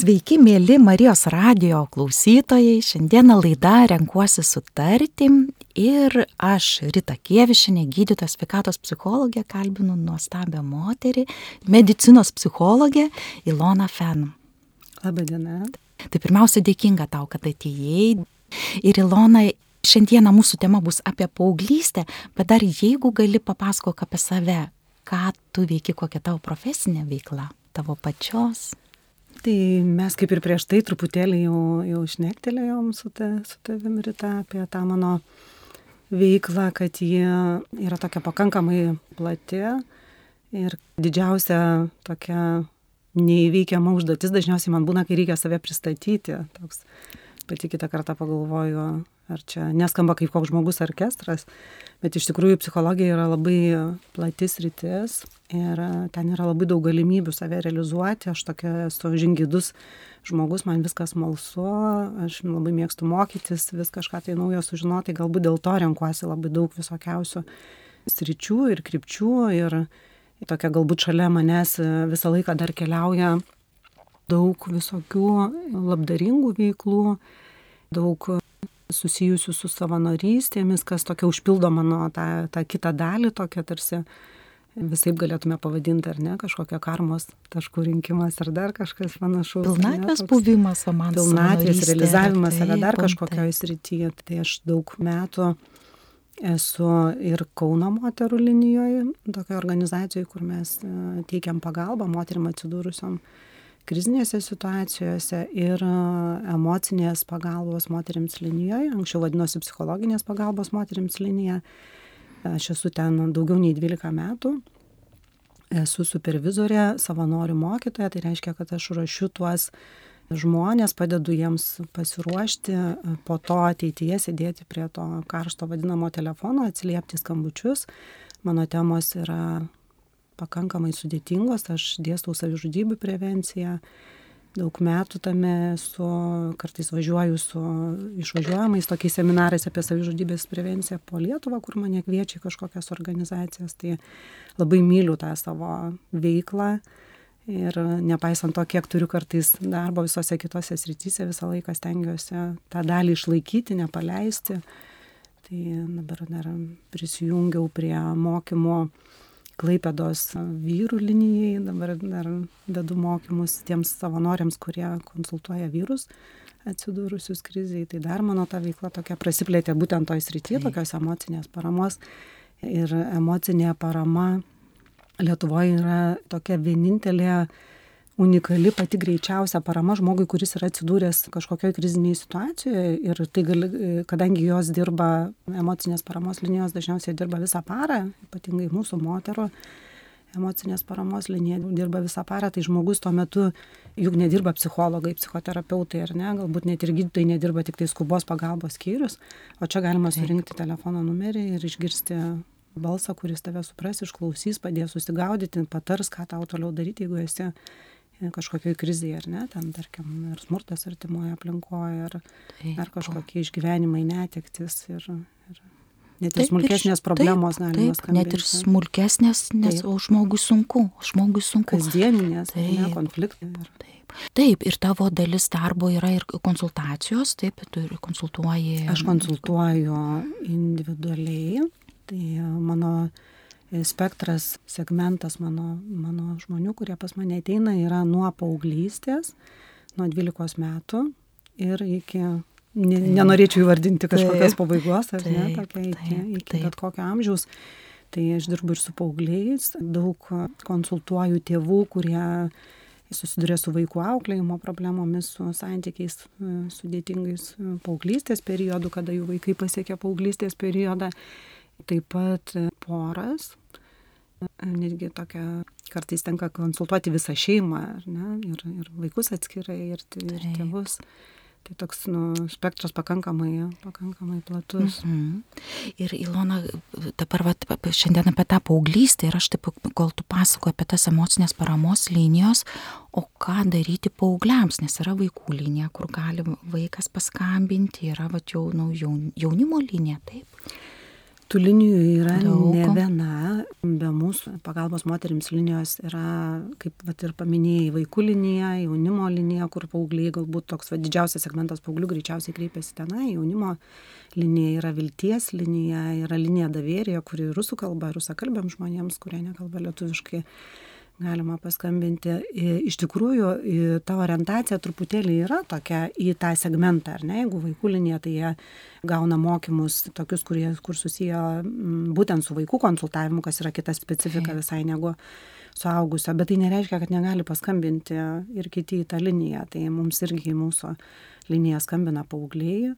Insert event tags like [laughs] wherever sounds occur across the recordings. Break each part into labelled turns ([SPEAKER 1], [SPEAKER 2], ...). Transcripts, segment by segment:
[SPEAKER 1] Sveiki, mėly Marijos radio klausytojai. Šiandieną laida Renkuosi sutarti ir aš, Rita Kievišinė, gydytojas sveikatos psichologė, kalbinu nuostabią moterį, medicinos psichologę Ilona Fen.
[SPEAKER 2] Labadiena.
[SPEAKER 1] Tai pirmiausia, dėkinga tau, kad atėjai. Ir Ilona, šiandieną mūsų tema bus apie paauglystę, bet dar jeigu gali papasakok apie save, ką tu veiki, kokia tavo profesinė veikla, tavo pačios.
[SPEAKER 2] Tai mes kaip ir prieš tai truputėlį jau, jau šnektelėjom su, ta, su tavim ryta apie tą mano veiklą, kad ji yra tokia pakankamai plati ir didžiausia tokia neįveikiama užduotis dažniausiai man būna, kai reikia save pristatyti. Toks, pati kitą kartą pagalvoju, ar čia neskamba kaip koks žmogus orkestras, bet iš tikrųjų psichologija yra labai platis rytis ir ten yra labai daug galimybių save realizuoti, aš tokia esu žingidus žmogus, man viskas malsu, aš labai mėgstu mokytis, vis kažką tai naujo sužinoti, galbūt dėl to renkuosi labai daug visokiausių sričių ir krypčių ir tokia galbūt šalia manęs visą laiką dar keliauja daug visokių labdaringų veiklų, daug susijusių su savanorystėmis, kas tokia užpildo mano tą, tą kitą dalį, tokia tarsi visai galėtume pavadinti, ar ne, kažkokia karmos taškų rinkimas ar dar kažkas panašaus.
[SPEAKER 1] Pilnatvės buvimas, o man
[SPEAKER 2] pilnatvės realizavimas ar dar kažkokioje srityje. Tai aš daug metų esu ir Kauno moterų linijoje, tokioje organizacijoje, kur mes e, teikiam pagalbą moterim atsidūrusiam krizinėse situacijose ir e, emocinės pagalbos moteriams linijoje, anksčiau vadinosi psichologinės pagalbos moteriams linija. Aš esu ten daugiau nei 12 metų. Esu supervizorė, savanorių mokytoja, tai reiškia, kad aš ruošiu tuos žmonės, padedu jiems pasiruošti, po to ateityje sėdėti prie to karšto vadinamo telefono, atsiliepti skambučius. Mano temos yra pakankamai sudėtingos, aš dėstau savižudybių prevenciją, daug metų tame su, kartais važiuoju su išvažiuojamais tokiais seminarais apie savižudybės prevenciją po Lietuvą, kur mane kviečia kažkokias organizacijas, tai labai myliu tą savo veiklą. Ir nepaisant to, kiek turiu kartais darbo visose kitose srityse, visą laiką stengiuosi tą dalį išlaikyti, nepaleisti. Tai dabar dar prisijungiau prie mokymo Klaipėdos vyrų linijai, dabar dar vedu mokymus tiems savanoriams, kurie konsultuoja vyrus atsidūrusius kriziai. Tai dar mano ta veikla tokia prasiplėtė būtent toj srityje, tokios emocinės paramos. Ir emocinė parama Lietuvoje yra tokia vienintelė unikali pati greičiausia parama žmogui, kuris yra atsidūręs kažkokioje krizinėje situacijoje ir tai gali, kadangi jos dirba, emocinės paramos linijos dažniausiai dirba visą parą, ypatingai mūsų moterų emocinės paramos linija dirba visą parą, tai žmogus tuo metu juk nedirba psichologai, psichoterapeutai ar ne, galbūt net ir gydytojai nedirba tik tai skubos pagalbos skyrius, o čia galima surinkti telefono numerį ir išgirsti balsą, kuris tave supras, išklausys, padės susigaudyti, patars, ką tau toliau daryti, jeigu esi kažkokioj krizėje, ar ne, ten, tarkim, ir smurtas artimoje aplinkoje, ar, ar kažkokie išgyvenimai, netektis ir, ir net ir smulkesnės problemos galima
[SPEAKER 1] skambėti. Net ir smulkesnės, nes taip. o žmogui sunku, o žmogui sunku.
[SPEAKER 2] Kasdieninės, ne, konfliktai. Ir...
[SPEAKER 1] Taip. Taip, ir tavo dalis darbo yra ir konsultacijos, taip, tu ir konsultuoji.
[SPEAKER 2] Aš konsultuoju individualiai, tai mano spektras, segmentas mano, mano žmonių, kurie pas mane ateina, yra nuo paauglystės, nuo 12 metų ir iki, ne, nenorėčiau įvardinti kažkokios pabaigos, ar ne, tokia iki, iki bet kokio amžiaus. Tai aš dirbu ir su paaugliais, daug konsultuoju tėvų, kurie susiduria su vaikų auklėjimo problemomis, su santykiais sudėtingais paauglystės periodu, kada jų vaikai pasiekia paauglystės periodą. Taip pat poras, netgi tokia, kartais tenka konsultuoti visą šeimą, ne, ir, ir vaikus atskirai, ir, ir tėvus. Tai toks nu, spektras pakankamai, pakankamai platus. Mm -hmm.
[SPEAKER 1] Ir Ilona, dabar vat, šiandien apie tą paauglystę ir aš taip, kol tu pasakoji apie tas emocinės paramos linijos, o ką daryti paaugliams, nes yra vaikų linija, kur gali vaikas paskambinti, yra vat, jau, nu, jaunimo linija, taip.
[SPEAKER 2] Tų linijų yra Daug. ne viena, be mūsų pagalbos moteriams linijos yra, kaip vat, ir paminėjai, vaikų linija, jaunimo linija, kur paaugliai galbūt toks va, didžiausias segmentas paauglių greičiausiai kreipiasi tenai, jaunimo linija yra vilties linija, yra linija davėrija, kuri rusų kalba, rusakalbiam žmonėms, kurie nekalba lietuviškai galima paskambinti. Iš tikrųjų, ta orientacija truputėlį yra tokia į tą segmentą, ar ne? Jeigu vaikų linija, tai jie gauna mokymus tokius, kurie, kur susiję būtent su vaikų konsultavimu, kas yra kita specifika visai negu suaugusio, bet tai nereiškia, kad negali paskambinti ir kiti į tą liniją. Tai mums irgi į mūsų liniją skambina paaugliai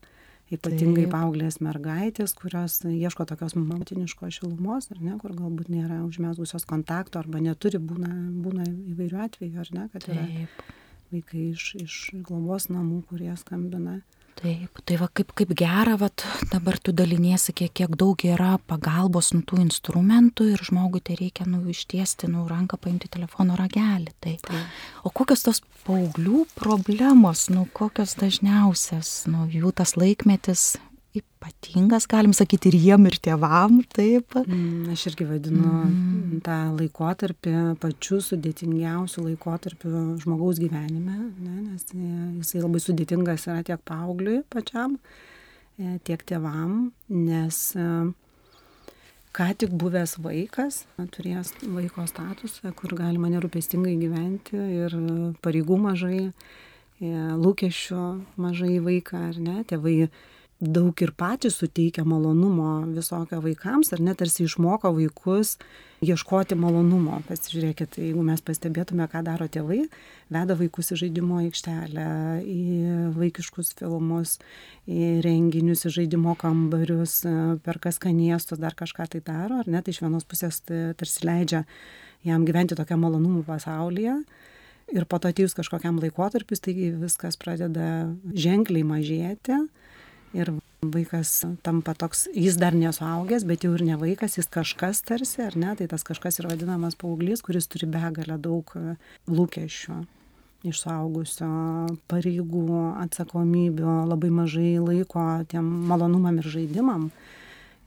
[SPEAKER 2] ypatingai paauglės mergaitės, kurios ieško tokios motiniškos šilumos, ar ne, kur galbūt nėra užmesgusios kontakto arba neturi, būna, būna įvairių atvejų, ar ne, kad yra Taip. vaikai iš, iš globos namų, kurie skambina.
[SPEAKER 1] Taip, tai va kaip, kaip gera, va dabar tu daliniesi, kiek, kiek daug yra pagalbos nu tų instrumentų ir žmogui tai reikia nu ištiesti nu ranką, paimti telefono ragelį. Tai. Taip. O kokios tos paauglių problemos, nu kokios dažniausias, nu jų tas laikmetis ypatingas, galim sakyti, ir jiem, ir tėvam, taip.
[SPEAKER 2] Mm, aš irgi vadinu mm. tą laikotarpį pačiu sudėtingiausiu laikotarpiu žmogaus gyvenime, ne, nes jisai labai sudėtingas yra tiek paaugliui pačiam, e, tiek tėvam, nes e, ką tik buvęs vaikas, turėjęs vaiko statusą, kur galima nerūpestingai gyventi ir pareigų mažai, e, lūkesčių mažai vaiką, ar ne, tėvai daug ir patys suteikia malonumo visokio vaikams, ar net tarsi išmoko vaikus ieškoti malonumo. Pasižiūrėkit, jeigu mes pastebėtume, ką daro tėvai, veda vaikus į žaidimo aikštelę, į vaikiškus filmus, į renginius, į žaidimo kambarius, per kas kaniestus dar kažką tai daro, ar net iš vienos pusės tarsi leidžia jam gyventi tokią malonumų pasaulyje. Ir po to atėjus kažkokiam laikotarpiu, taigi viskas pradeda ženkliai mažėti ir vaikas tampa toks, jis dar nesuaugęs, bet jau ir ne vaikas, jis kažkas tarsi, ar ne, tai tas kažkas yra vadinamas paauglys, kuris turi begalę daug e, lūkesčių iš suaugusio pareigų, atsakomybių, labai mažai laiko tiem malonumam ir žaidimam.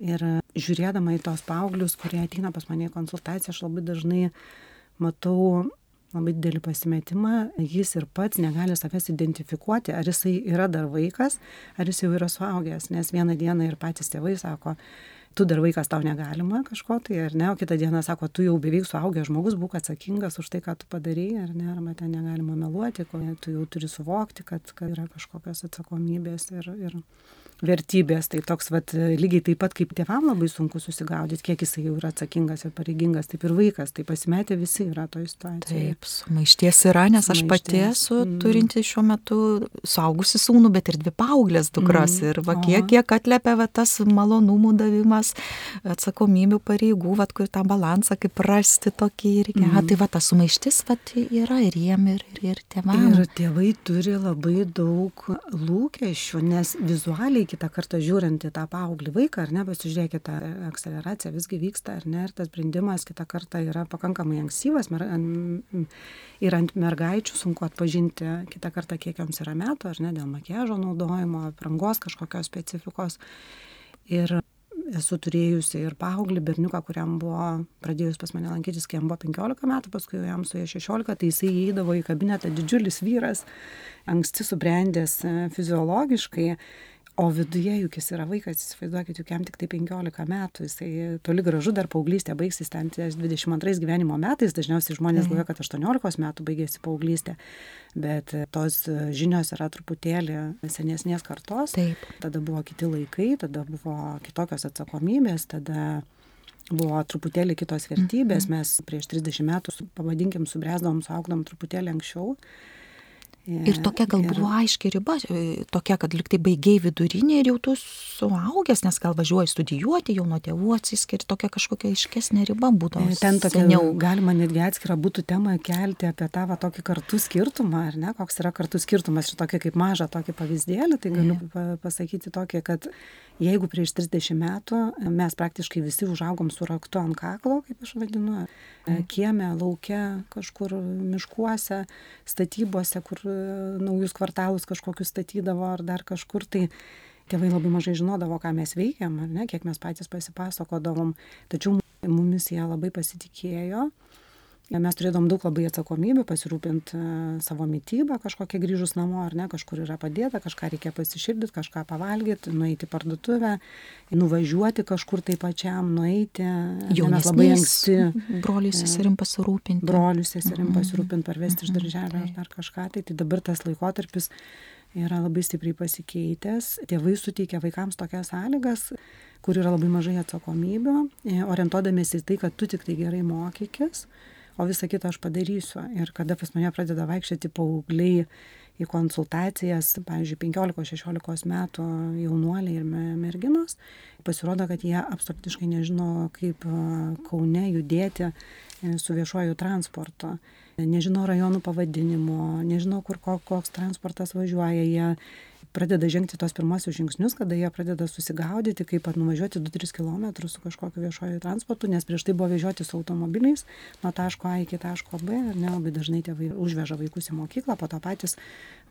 [SPEAKER 2] Ir žiūrėdama į tos paauglius, kurie ateina pas mane į konsultaciją, aš labai dažnai matau labai didelį pasimetimą, jis ir pats negali savęs identifikuoti, ar jisai yra dar vaikas, ar jis jau yra suaugęs, nes vieną dieną ir patys tėvai sako, tu dar vaikas tau negalima kažko tai, ar ne, o kitą dieną sako, tu jau beveik suaugęs žmogus, būk atsakingas už tai, ką tu padarėjai, ar ne, arba ten negalima meluoti, tu jau turi suvokti, kad, kad yra kažkokios atsakomybės ir, ir, vertybės. Tai toks vat, lygiai taip pat kaip tėvam labai sunku susigaudyti, kiek jisai jau yra atsakingas ir pareigingas, taip ir vaikas, tai pasimetę visi yra toje situacijoje.
[SPEAKER 1] Taip, sumaišties yra, nes aš pati esu mm. turinti šiuo metu suaugusi sūnų, bet ir dvi paauglės dukras. Mm. Ir va, kiek, kiek atliepia va, tas malonumų davimas, atsakomybių pareigų, va, kur tą balansą, kaip rasti tokį ir mm. ja, tai va, ta sumaištis va, yra ir jiem, ir, ir, ir tėvam.
[SPEAKER 2] Ir tėvai turi labai daug lūkesčių, nes vizualiai kitą kartą žiūrint į tą paauglį vaiką, ar ne, pasižiūrėkit, ta akceleracija visgi vyksta, ar ne, ir tas brendimas kitą kartą yra pakankamai ankstyvas ir ant mergaičių sunku atpažinti kitą kartą, kiek joms yra metų, ar ne, dėl makiažo naudojimo, aprangos kažkokios specifikos. Ir esu turėjusi ir paauglį berniuką, kuriam buvo pradėjus pas mane lankytis, kai jam buvo 15 metų, paskui jau jam suėjo 16, tai jisai įeidavo į kabinetą didžiulis vyras, anksti subrendęs e, fiziologiškai o viduje juk jis yra vaikas įsivaizduokit juk jam tiktai penkiolika metų jisai toli gražu dar paauglystė baigsis ten ties dvidešim antrais gyvenimo metais dažniausiai žmonės galvoja kad aštuoniolikos metų baigiasi paauglystė bet tos žinios yra truputėlį senesnės kartos
[SPEAKER 1] Taip.
[SPEAKER 2] tada buvo kiti laikai tada buvo kitokios atsakomybės tada buvo truputėlį kitos vertybės mhm. mes prieš trisdešim metų pavadinkim subręsdavom suaugdavom truputėlį anksčiau
[SPEAKER 1] Ir tokia gal buvo aiški riba, e, tokia, kad liktai baigiai vidurinė ir jau tu suaugęs, nes gal važiuoji studijuoti, jau nuo tėvų atsiskiri, tokia kažkokia aiškesnė riba būdavo.
[SPEAKER 2] E, ten tokia, seniau. galima netgi atskirą būtų temą kelti apie tą va, tokį kartų skirtumą, ar ne, koks yra kartų skirtumas ir tokia kaip mažą tokį pavyzdėlį, tai galiu yeah. pasakyti tokį, kad jeigu prieš 30 metų mes praktiškai visi užaugom su raktu ant kaklo, kaip aš vadinu, mm. kieme, lauke, kažkur miškuose, statybose, kur naujus kvartalus kažkokius statydavo ar dar kažkur, tai tėvai labai mažai žinodavo, ką mes veikiam, ar ne, kiek mes patys pasipasakodavom, tačiau mumis jie labai pasitikėjo mes turėdavom daug labai atsakomybių pasirūpint e, savo mitybą kažkokią grįžus namo ar ne kažkur yra padėta kažką reikia pasišildyt kažką pavalgyt nueit į parduotuvę nuvažiuoti kažkur tai pačiam nueiti.
[SPEAKER 1] Mes labai anksti broliui seserim pasirūpinti.
[SPEAKER 2] broliui seserim mhm. pasirūpint parvesti iš darželio ar dar kažką tai tai dabar tas laikotarpis yra labai stipriai pasikeitęs. Tėvai suteikia vaikams tokias sąlygas kur yra labai mažai atsakomybių e, orientuodamiesi į tai kad tu tiktai gerai mokykis o visą kitą aš padarysiu. Ir kada pas mane pradeda vaikščioti paaugliai į konsultacijas, pavyzdžiui, 15-16 metų jaunuoliai ir merginos, pasirodo, kad jie absoliutiškai nežino, kaip Kaune judėti e, su viešuoju transportu. Nežino rajonų pavadinimo, nežino, kur koks transportas važiuoja, jie pradeda žengti tos pirmosius žingsnius, kada jie pradeda susigaudyti, kaip nuvažiuoti 2-3 km su kažkokiu viešoju transportu, nes prieš tai buvo vežioti su automobiliais nuo taško A iki taško B ir nelabai dažnai tėvai užveža vaikus į mokyklą, po to patys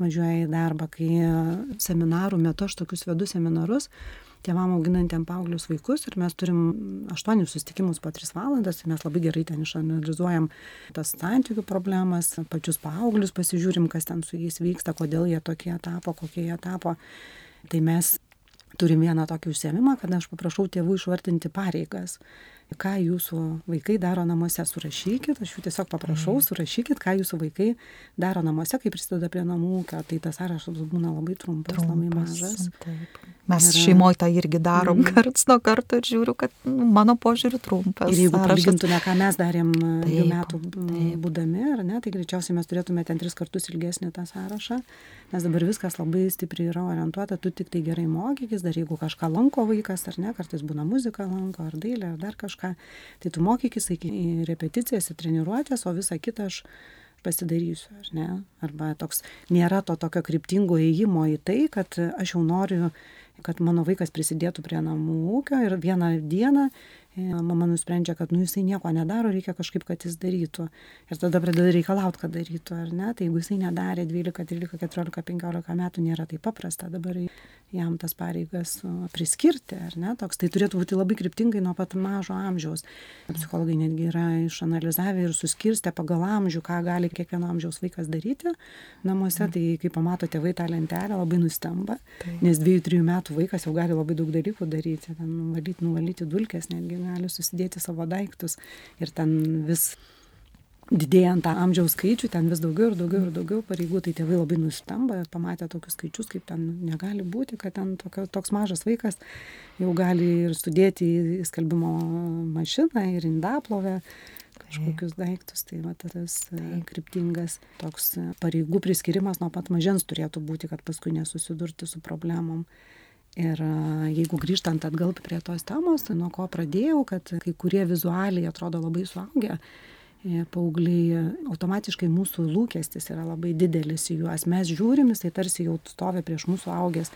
[SPEAKER 2] važiuoja į darbą, kai seminarų metu aš tokius vedu seminarus tėvam auginantiem paauglius vaikus ir mes turim aštuonis susitikimus po tris valandas ir mes labai gerai ten išanalizuojam tas santykių problemas pačius paauglius pasižiūrim kas ten su jais vyksta kodėl jie tokie tapo kokie jie tapo tai mes turim vieną tokį užsiėmimą kada aš paprašau tėvų išvardinti pareigas ką jūsų vaikai daro namuose, surašykit, aš jų tiesiog paprašau, mhm. surašykit, ką jūsų vaikai daro namuose, kai prisideda prie namų ūkio, tai tas sąrašas būna labai trumpas, trumpas labai mažas. Taip.
[SPEAKER 1] Mes ir, šeimoje tą irgi darom mm. karts nuo karto ir žiūriu, kad nu, mano požiūriu trumpas.
[SPEAKER 2] Ir jeigu palygintume, ką mes darėm dviejų metų taip. būdami, ar ne, tai greičiausiai mes turėtume ten tris kartus ilgesnį tą sąrašą, nes dabar viskas labai stipriai yra orientuota, tu tik tai gerai mokykis, dar jeigu kažką lanko vaikas, ar ne, kartais būna muzika lanko, ar dailė, ar dar kažką kažką, tai tu mokykis į repeticijas, į treniruotės, o visą kitą aš pasidarysiu, ar ne? Arba toks nėra to tokio kryptingo įėjimo į tai, kad aš jau noriu, kad mano vaikas prisidėtų prie namų ūkio ir vieną dieną mama nusprendžia, kad nu jisai nieko nedaro, reikia kažkaip, kad jis darytų. Ir tada pradeda reikalauti, kad darytų, ar ne? Tai jeigu jisai nedarė 12, 13, 14, 15 metų, nėra taip paprasta dabar jam tas pareigas priskirti, ar ne? Toks tai turėtų būti labai kryptingai nuo pat mažo amžiaus. Psichologai netgi yra išanalizavę ir suskirstę pagal amžių, ką gali kiekvieno amžiaus vaikas daryti namuose. Tai kai pamato tėvai tą lentelę, labai nustemba, nes 2-3 metų vaikas jau gali labai daug dalykų daryti, ten nuvalyti, nuvalyti dulkes netgi gali susidėti savo daiktus ir ten vis didėjant tą amžiaus skaičių, ten vis daugiau ir daugiau ir daugiau pareigų, tai tėvai labai nustamba, pamatę tokius skaičius, kaip ten negali būti, kad ten tokio, toks mažas vaikas jau gali ir sudėti į skalbimo mašiną ir indaplovę kažkokius daiktus, tai va tas e, kryptingas toks pareigų priskirimas nuo pat mažens turėtų būti, kad paskui nesusidurti su problemom. Ir jeigu grįžtant atgal prie tos temos, tai nuo ko pradėjau, kad kai kurie vizualiai atrodo labai suaugę, e, paaugliai, automatiškai mūsų lūkestis yra labai didelis į juos. Mes žiūrim, jisai tarsi jau stovi prieš mūsų augęs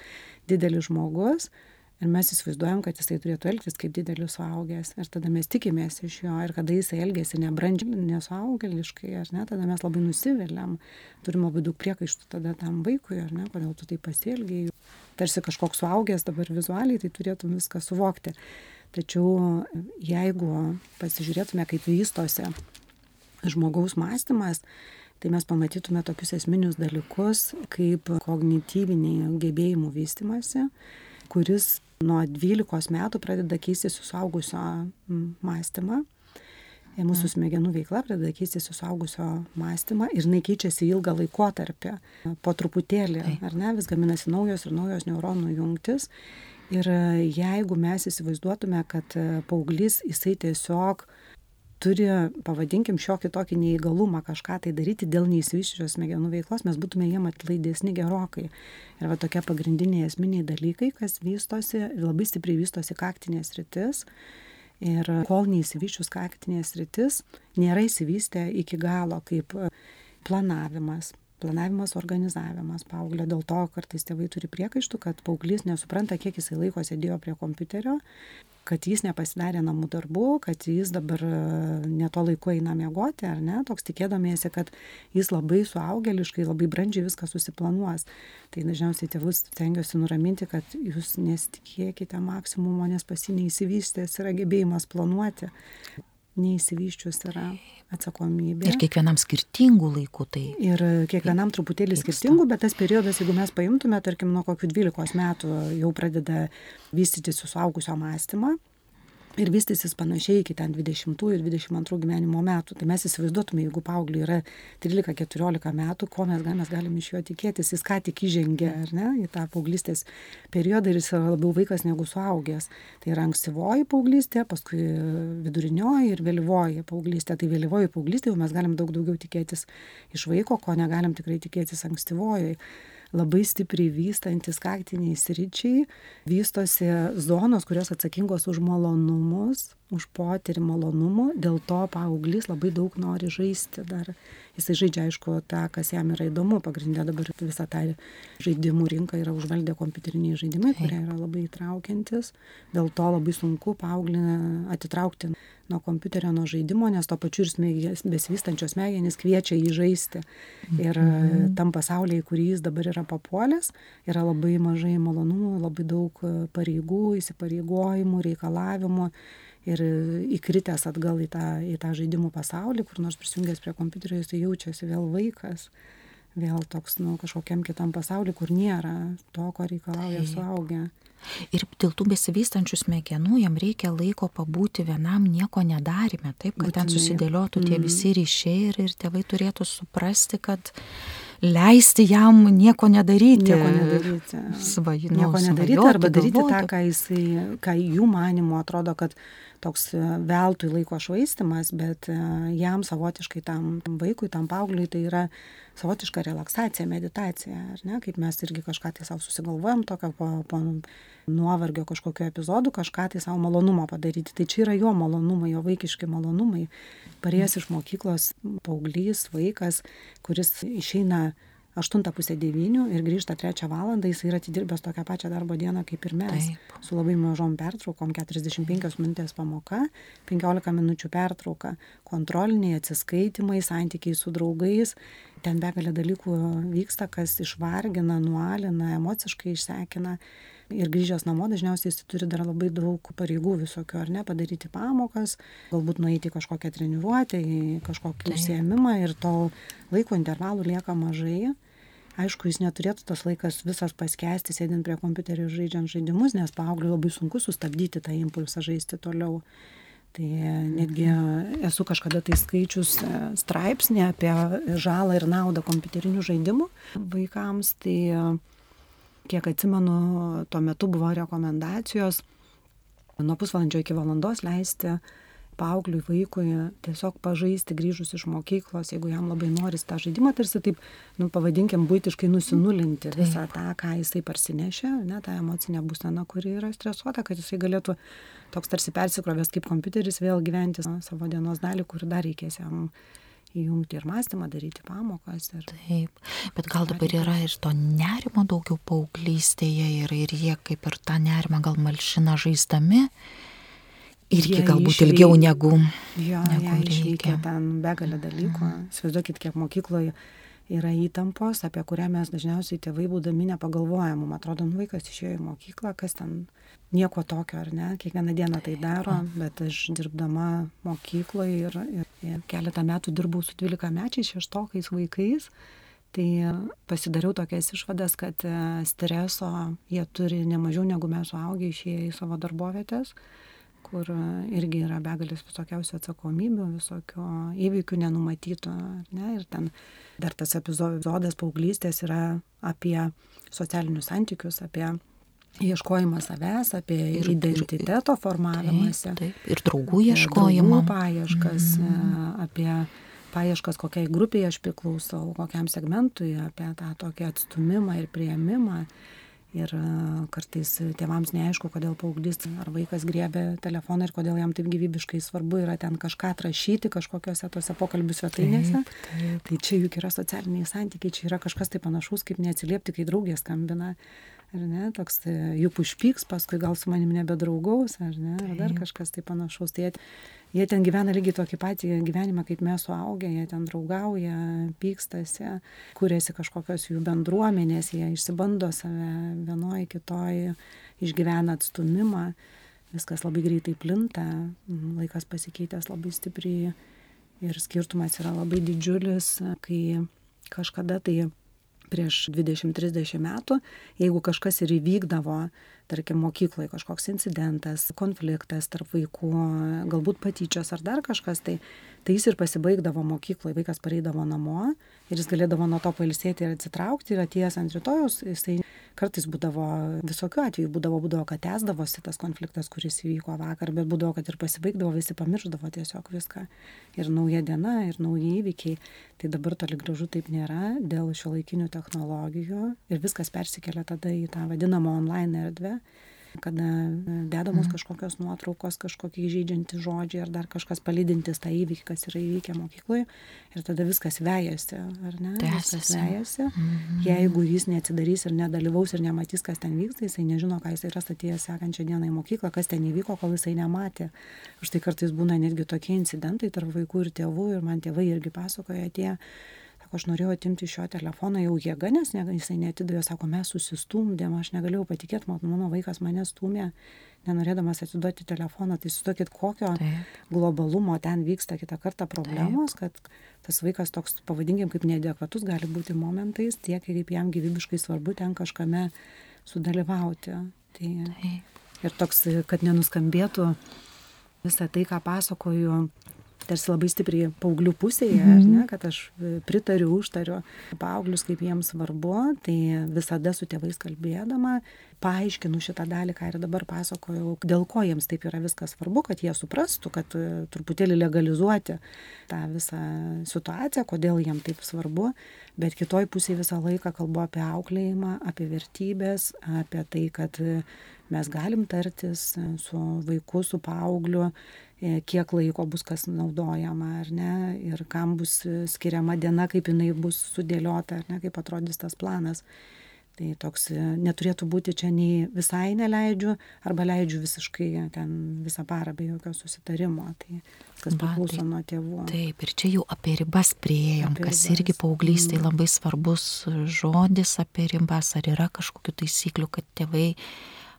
[SPEAKER 2] didelis žmogus ir mes įsivaizduojam, kad jisai turėtų elgtis kaip didelis suaugęs. Ir tada mes tikimės iš jo ir kada jisai elgėsi nebrandžiai, nesuaugeliškai, ar ne, tada mes labai nusiviliam, turim labai daug priekaištų tada tam vaikui, ar ne, kodėl tu taip pasielgiai tarsi kažkoks suaugęs dabar vizualiai, tai turėtum viską suvokti. Tačiau jeigu pasižiūrėtume, kaip vystosi žmogaus mąstymas, tai mes pamatytume tokius esminius dalykus kaip kognityviniai gebėjimų vystimasi, kuris nuo 12 metų pradeda keisti su suaugusio mąstymą mūsų smegenų veikla pradeda keistis suaugusio mąstymą ir jinai keičiasi ilgą laikotarpį. Po truputėlį, ar ne, vis gaminasi naujos ir naujos neuronų jungtis. Ir jeigu mes įsivaizduotume, kad paauglys jisai tiesiog turi, pavadinkim, šiokį tokį neįgalumą kažką tai daryti dėl neįsivyščios smegenų veiklos, mes būtume jiem atlaidesni gerokai. Ir va tokie pagrindiniai esminiai dalykai, kas vystosi, labai stipriai vystosi kaktinės rytis Ir kol neįsivyščius kaktinės rytis, nėra įsivystę iki galo kaip planavimas, planavimas organizavimas. Paauglio dėl to kartais tėvai turi priekaištų kad paauglys nesupranta kiek jisai laiko sėdėjo prie kompiuterio kad jis nepasidarė namų darbų, kad jis dabar e, neto laiku eina miegoti, ar ne, toks tikėdamiesi, kad jis labai suaugeliškai, labai brandžiai viską susiplanuos. Tai dažniausiai tėvus stengiuosi nuraminti, kad jūs nesitikėkite maksimumo, nes pasinėįsivystęs yra gebėjimas planuoti neįsivyščius yra atsakomybė.
[SPEAKER 1] Ir kiekvienam skirtingų laikų tai.
[SPEAKER 2] Ir kiekvienam truputėlį vyksta. skirtingų, bet tas periodas, jeigu mes paimtume, tarkim, nuo kokių 12 metų jau pradeda vystytis su suaugusio mąstymą, ir vystysis panašiai iki ten 20 ir 22 gyvenimo metų. Tai mes įsivaizduotume, jeigu paaugliui yra 13-14 metų, ko mes, mes galim iš jo tikėtis, jis ką tik įžengė, ar ne, į tą paauglystės periodą ir jis yra labiau vaikas negu suaugęs. Tai yra ankstyvoji paauglystė, paskui vidurinioji ir vėlyvoji paauglystė. Tai vėlyvoji paauglystė jau mes galim daug daugiau tikėtis iš vaiko, ko negalim tikrai tikėtis ankstyvojoje labai stipriai vystantis kaktiniai sričiai vystosi zonos kurios atsakingos už malonumus už potyrį malonumų dėl to paauglys labai daug nori žaisti dar. Jisai žaidžia aišku tą kas jam yra įdomu. Pagrinde dabar visą tą žaidimų rinką yra užvaldę kompiuteriniai žaidimai kurie yra labai įtraukiantys dėl to labai sunku paauglį atitraukti nuo kompiuterio nuo žaidimo nes tuo pačiu ir smegenys besivystančios smegenys kviečia jį žaisti. Ir mhm. tam pasaulyje į kurį jis dabar yra papuolęs yra labai mažai malonumų labai daug pareigų įsipareigojimų reikalavimų ir įkritęs atgal į tą, į tą žaidimų pasaulį, kur nors prisijungęs prie kompiuterio, jis jaučiasi vėl vaikas, vėl toks, nu, kažkokiam kitam pasauliu, kur nėra to, ko reikalauja suaugę.
[SPEAKER 1] Ir dėl tų besivystančių smegenų jam reikia laiko pabūti vienam nieko nedarime, taip, kad Būtinai. ten susidėliotų tie mhm. visi ryšiai ir, ir tėvai turėtų suprasti, kad leisti jam nieko nedaryti.
[SPEAKER 2] Nieko nedaryti.
[SPEAKER 1] Svajinu,
[SPEAKER 2] nieko nedaryti arba daryti galvoti. tą, ką, jisai, ką jų manimo atrodo, kad toks e, veltui laiko švaistimas, bet e, jam savotiškai tam vaikui, tam paaugliui tai yra savotiška relaksacija, meditacija, ar ne, kaip mes irgi kažką tai savo susigalvojam, tokio po, po nuovargio kažkokio epizodų, kažką tai savo malonumą padaryti. Tai čia yra jo malonumai, jo vaikiški malonumai. Parėjęs iš mokyklos paauglys, vaikas, kuris išeina aštuntą pusę devynių ir grįžta trečią valandą, jis yra atidirbęs tokią pačią darbo dieną kaip ir mes. Taip. Su labai mažom pertraukom, 45 minutės pamoka, 15 minučių pertrauka, kontroliniai atsiskaitimai, santykiai su draugais. Ten begalė dalykų vyksta, kas išvargina, nualina, emociškai išsekina. Ir grįžęs namo dažniausiai jis turi dar labai daug pareigų visokių, ar ne, padaryti pamokas, galbūt nueiti į kažkokią treniruotę, į kažkokį užsiemimą ir to laiko intervalų lieka mažai aišku jis neturėtų tas laikas visas paskęsti sėdint prie kompiuterio ir žaidžiant žaidimus nes paaugliui labai sunku sustabdyti tą impulsą žaisti toliau. Tai netgi esu kažkada tai skaičius e, straipsnį apie žalą ir naudą kompiuterinių žaidimų vaikams. Tai kiek atsimenu tuo metu buvo rekomendacijos nuo pusvalandžio iki valandos leisti paaugliui vaikui tiesiog pažaisti grįžus iš mokyklos jeigu jam labai noris tą žaidimą tarsi taip nu pavadinkim buitiškai nusinulinti visą tą ką jisai parsinešė ane tą emocinę būseną kuri yra stresuota kad jisai galėtų toks tarsi persikrovęs kaip kompiuteris vėl gyventi savo dienos dalį kur dar reikės jam įjungti ir mąstymą, daryti pamokas. Ir...
[SPEAKER 1] Taip, bet gal dabar yra ir to nerimo daugiau paauglystėje ir, ir jie kaip ir tą nerimą gal malšina žaisdami, irgi galbūt išveik... ilgiau negu,
[SPEAKER 2] jo, negu reikia. Ten begalė dalykų. Mhm. Įsivaizduokit, kiek mokykloje yra įtampos, apie kurią mes dažniausiai tėvai būdami nepagalvojam. Man atrodo, nu, vaikas išėjo į mokyklą, kas ten nieko tokio, ar ne? Kiekvieną dieną tai daro, bet aš dirbdama mokykloje ir, ir, ir keletą metų dirbau su 12 mečiais, šeštokais vaikais. Tai pasidariau tokias išvadas, kad e, streso jie turi ne mažiau negu mes suaugę išėję į savo darbovietės kur irgi yra begalės visokiausių atsakomybių, visokių įvykių nenumatytų. Ne? Ir ten dar tas epizodas paauglystės yra apie socialinius santykius, apie ieškojimą savęs, apie ir, identiteto formavimąsi.
[SPEAKER 1] Taip, taip, ir draugų ieškojimą.
[SPEAKER 2] Draugų paieškas, mm. apie paieškas, kokiai grupiai aš priklausau, kokiam segmentui, apie tą tokį atstumimą ir prieimimą ir kartais tėvams neaišku kodėl paauglys ar vaikas griebia telefoną ir kodėl jam taip gyvybiškai svarbu yra ten kažką atrašyti kažkokiose tose pokalbių svetainėse. Tai čia juk yra socialiniai santykiai, čia yra kažkas tai panašaus, kaip neatsiliepti, kai draugė skambina. Ar ne, toks e, jų užpyks, paskui gal su manim nebedraugaus, ar ne, ar dar kažkas tai panašaus. Tai jie, ten gyvena lygiai tokį patį gyvenimą kaip mes suaugę, jie ten draugauja, pykstasi, kuriasi kažkokios jų bendruomenės, jie išsibando save vienoje, kitoje, išgyvena atstumimą, viskas labai greitai plinta, laikas pasikeitęs labai stipriai ir skirtumas yra labai didžiulis, kai kažkada tai prieš 20-30 metų, jeigu kažkas ir įvykdavo, tarkim, mokykloje kažkoks incidentas, konfliktas tarp vaikų, galbūt patyčios ar dar kažkas, tai, tai jis ir pasibaigdavo mokykloje, vaikas pareidavo namo ir jis galėdavo nuo to pailsėti ir atsitraukti ir atėjęs ant rytojus, jisai kartais būdavo visokių atvejų, būdavo, būdavo, kad tęsdavosi tas konfliktas, kuris įvyko vakar, bet būdavo, kad ir pasibaigdavo, visi pamirždavo tiesiog viską. Ir nauja diena, ir nauji įvykiai. Tai dabar toli gražu taip nėra dėl šio laikinių technologijų ir viskas persikelia tada į tą vadinamą online erdvę kada e, dedamos mhm. kažkokios nuotraukos, kažkokie įžeidžianti žodžiai ar dar kažkas palydintis tą įvykį, kas yra įvykę mokykloje ir tada viskas vejasi, ar ne? Viskas vejasi. Mhm. Jeigu jis neatsidarys ir nedalyvaus ir nematys, kas ten vyksta, jisai nežino, ką jisai yra atėjęs sekančią dieną į mokyklą, kas ten įvyko, kol jisai nematė. Štai kartais būna netgi tokie incidentai tarp vaikų ir tėvų ir man tėvai irgi pasakoja atėję aš norėjau atimti iš jo telefoną jau jėga, nes ne, jisai netidavė, sako, mes susistumdėm, aš negalėjau patikėti, mano vaikas mane stumė, nenorėdamas atiduoti telefoną. Tai sutokit, kokio Taip. globalumo ten vyksta kitą kartą problemos, Taip. kad tas vaikas toks, pavadinkim, kaip neadekvatus gali būti momentais, tiek kaip jam gyvybiškai svarbu ten kažkame sudalyvauti. Tai, Taip. ir toks, kad nenuskambėtų visą tai, ką pasakoju tarsi labai stipriai paauglių pusėje, mm -hmm. ne, kad aš pritariu, užtariu paauglius, kaip jiems svarbu, tai visada su tėvais kalbėdama, paaiškinu šitą dalį, ką ir dabar pasakojau, dėl ko jiems taip yra viskas svarbu, kad jie suprastų, kad e, truputėlį legalizuoti tą visą situaciją, kodėl jiems taip svarbu, bet kitoj pusėje visą laiką kalbu apie auklėjimą, apie vertybės, apie tai, kad mes galim tartis su vaiku, su paaugliu E, kiek laiko bus kas naudojama ar ne ir kam bus skiriama diena, kaip jinai bus sudėliota ar ne, kaip atrodys tas planas. Tai toks e, neturėtų būti čia nei visai neleidžiu, arba leidžiu visiškai ten visą parą be jokio susitarimo. Tai kas priklauso nuo tėvų.
[SPEAKER 1] Taip, ir čia jau apie ribas prieėjom, apie kas ribas. irgi paauglystai mm. labai svarbus žodis apie ribas, ar yra kažkokių taisyklių, kad tėvai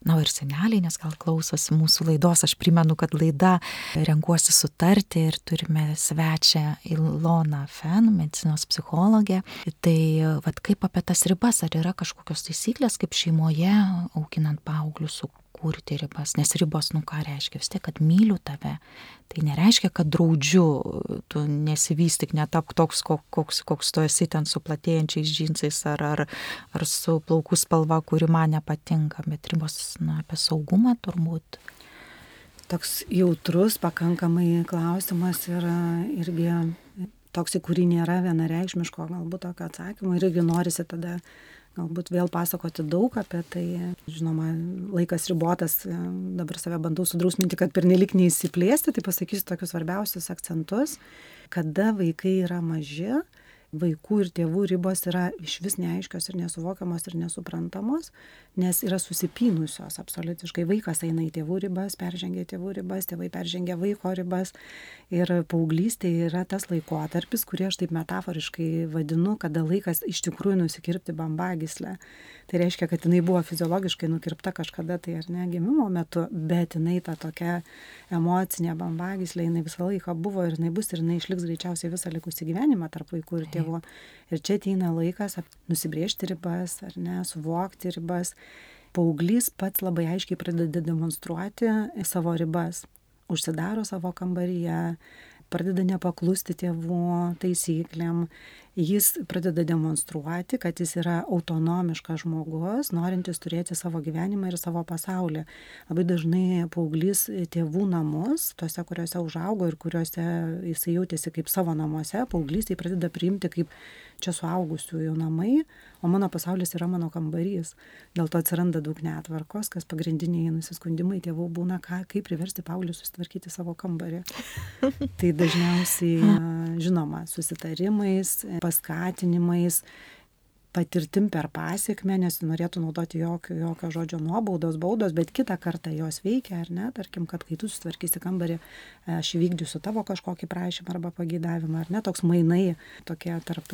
[SPEAKER 1] na, ir seneliai, nes gal klausosi mūsų laidos, aš primenu, kad laida renkuosi sutarti ir turime svečią Iloną Fen, medicinos psichologę. Tai vad kaip apie tas ribas, ar yra kažkokios taisyklės, kaip šeimoje auginant paauglius, su kurti ribas, nes ribos, nu ką reiškia, vis tiek, kad myliu tave, tai nereiškia, kad draudžiu, tu nesivystyk, netap toks, koks, koks tu esi ten su platėjančiais džinsais ar, ar, ar su plaukų spalva, kuri man nepatinka, bet ribos, na, apie saugumą turbūt.
[SPEAKER 2] Toks jautrus pakankamai klausimas ir irgi toks, į kurį nėra vienareikšmiško galbūt tokio atsakymo ir irgi norisi tada galbūt vėl pasakoti daug apie tai. Žinoma, laikas ribotas, dabar save bandau sudrausminti, kad pernelik neįsiplėsti, tai pasakysiu tokius svarbiausius akcentus, kada vaikai yra maži, vaikų ir tėvų ribos yra išvis neaiškios ir nesuvokiamos ir nesuprantamos, nes yra susipynusios absoliutiškai. Vaikas eina į tėvų ribas, peržengia tėvų ribas, tėvai peržengia vaiko ribas. Ir paauglystė yra tas laikotarpis, kurį aš taip metaforiškai vadinu, kada laikas iš tikrųjų nusikirpti bambagislę. Tai reiškia, kad jinai buvo fiziologiškai nukirpta kažkada tai ar ne gimimo metu, bet jinai ta tokia emocinė bambagislė, jinai visą laiką buvo ir jinai bus ir jinai išliks greičiausiai visą likusį gyvenimą tarp vaikų ir tėvų. Ir čia ateina laikas nusibriežti ribas, ar ne, suvokti ribas. Pauglys pats labai aiškiai pradeda demonstruoti savo ribas. Užsidaro savo kambaryje, pradeda nepaklusti tėvų taisyklėm jis pradeda demonstruoti, kad jis yra autonomiškas žmogus, norintis turėti savo gyvenimą ir savo pasaulį. Labai dažnai paauglys tėvų namus, tuose, kuriuose užaugo ir kuriuose jisai jautėsi kaip savo namuose, paauglys tai pradeda priimti kaip čia suaugusiųjų namai, o mano pasaulis yra mano kambarys. Dėl to atsiranda daug netvarkos, kas pagrindiniai nusiskundimai tėvų būna, ką, kaip priversti paauglį susitvarkyti savo kambarį. [laughs] tai dažniausiai, žinoma, susitarimais, paskatinimais patirtim per pasekmę, nesinorėtų naudoti jokio, jokio žodžio nuobaudos, baudos, bet kitą kartą jos veikia, ar ne, tarkim, kad kai tu sutvarkysi kambarį, aš įvykdysiu tavo kažkokį prašymą arba pagydavimą, ar ne, toks mainai, tokie tarp,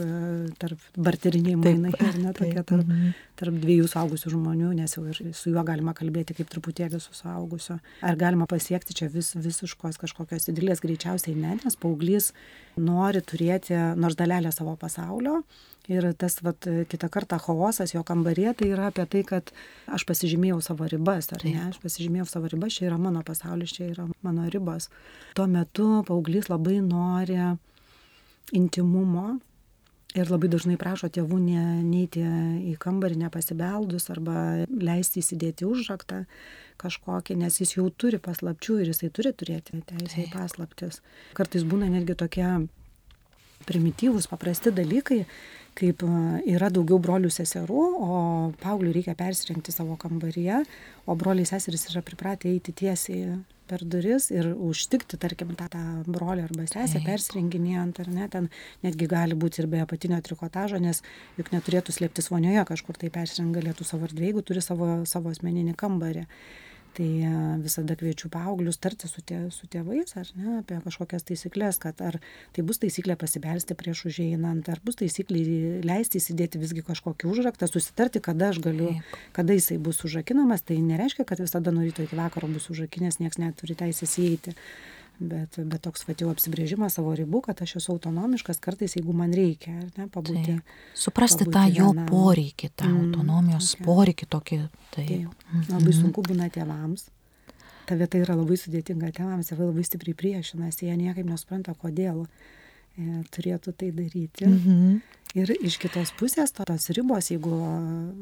[SPEAKER 2] tarp barteriniai mainai, ar ne, tokie tarp, mhm. tarp dviejų saugusių žmonių, nes jau ir su juo galima kalbėti kaip truputėlį su saugusiu. Ar galima pasiekti čia vis, visiškos kažkokios idilės, greičiausiai ne, nes paauglys nori turėti nors dalelę savo pasaulio, Ir tas, vat, kitą kartą chaosas jo kambarė, tai yra apie tai, kad aš pasižymėjau savo ribas, ar ne, aš pasižymėjau savo ribas, čia yra mano pasaulis, čia yra mano ribos. Tuo metu paauglys labai nori intimumo ir labai dažnai prašo tėvų ne, neiti į kambarį nepasibeldus arba leisti įsidėti užraktą kažkokį, nes jis jau turi paslapčių ir jisai turi turėti teisę į paslaptis. Kartais būna netgi tokie primityvūs, paprasti dalykai, kaip yra daugiau brolių seserų, o paaugliui reikia persirengti savo kambaryje, o broliai seserys yra pripratę eiti tiesiai per duris ir užtikti, tarkim, tą, tą brolį arba sesę persirenginėjant, ar ne, ten netgi gali būti ir be apatinio trikotažo, nes juk neturėtų slėptis vonioje kažkur tai persirengti galėtų savo erdvėje, jeigu turi savo, savo asmeninį kambarį tai e, visada kviečiu paauglius tarti su, tė, su tėvais, ar ne, apie kažkokias taisyklės, kad ar tai bus taisyklė pasibelsti prieš užeinant, ar bus taisyklė leisti įsidėti visgi kažkokį užraktą, susitarti, kada aš galiu, kada jisai bus užrakinamas, tai nereiškia, kad visada nuo ryto iki vakaro bus užrakinęs, niekas neturi teisės įeiti bet, bet toks vat jau apsibrėžimas savo ribų, kad aš esu autonomiškas kartais, jeigu man reikia, ar ne, pabūti.
[SPEAKER 1] Tai, suprasti pabūti tą jo vienam. poreikį, tą mm, autonomijos okay. poreikį tokį. Tai, tai
[SPEAKER 2] mm, labai mm. sunku būna tėvams. Ta vieta yra labai sudėtinga tėvams, tėvai labai stipriai priešinasi, jie niekaip nesupranta, kodėl e, turėtų tai daryti. -hmm. Ir iš kitos pusės tos ribos, jeigu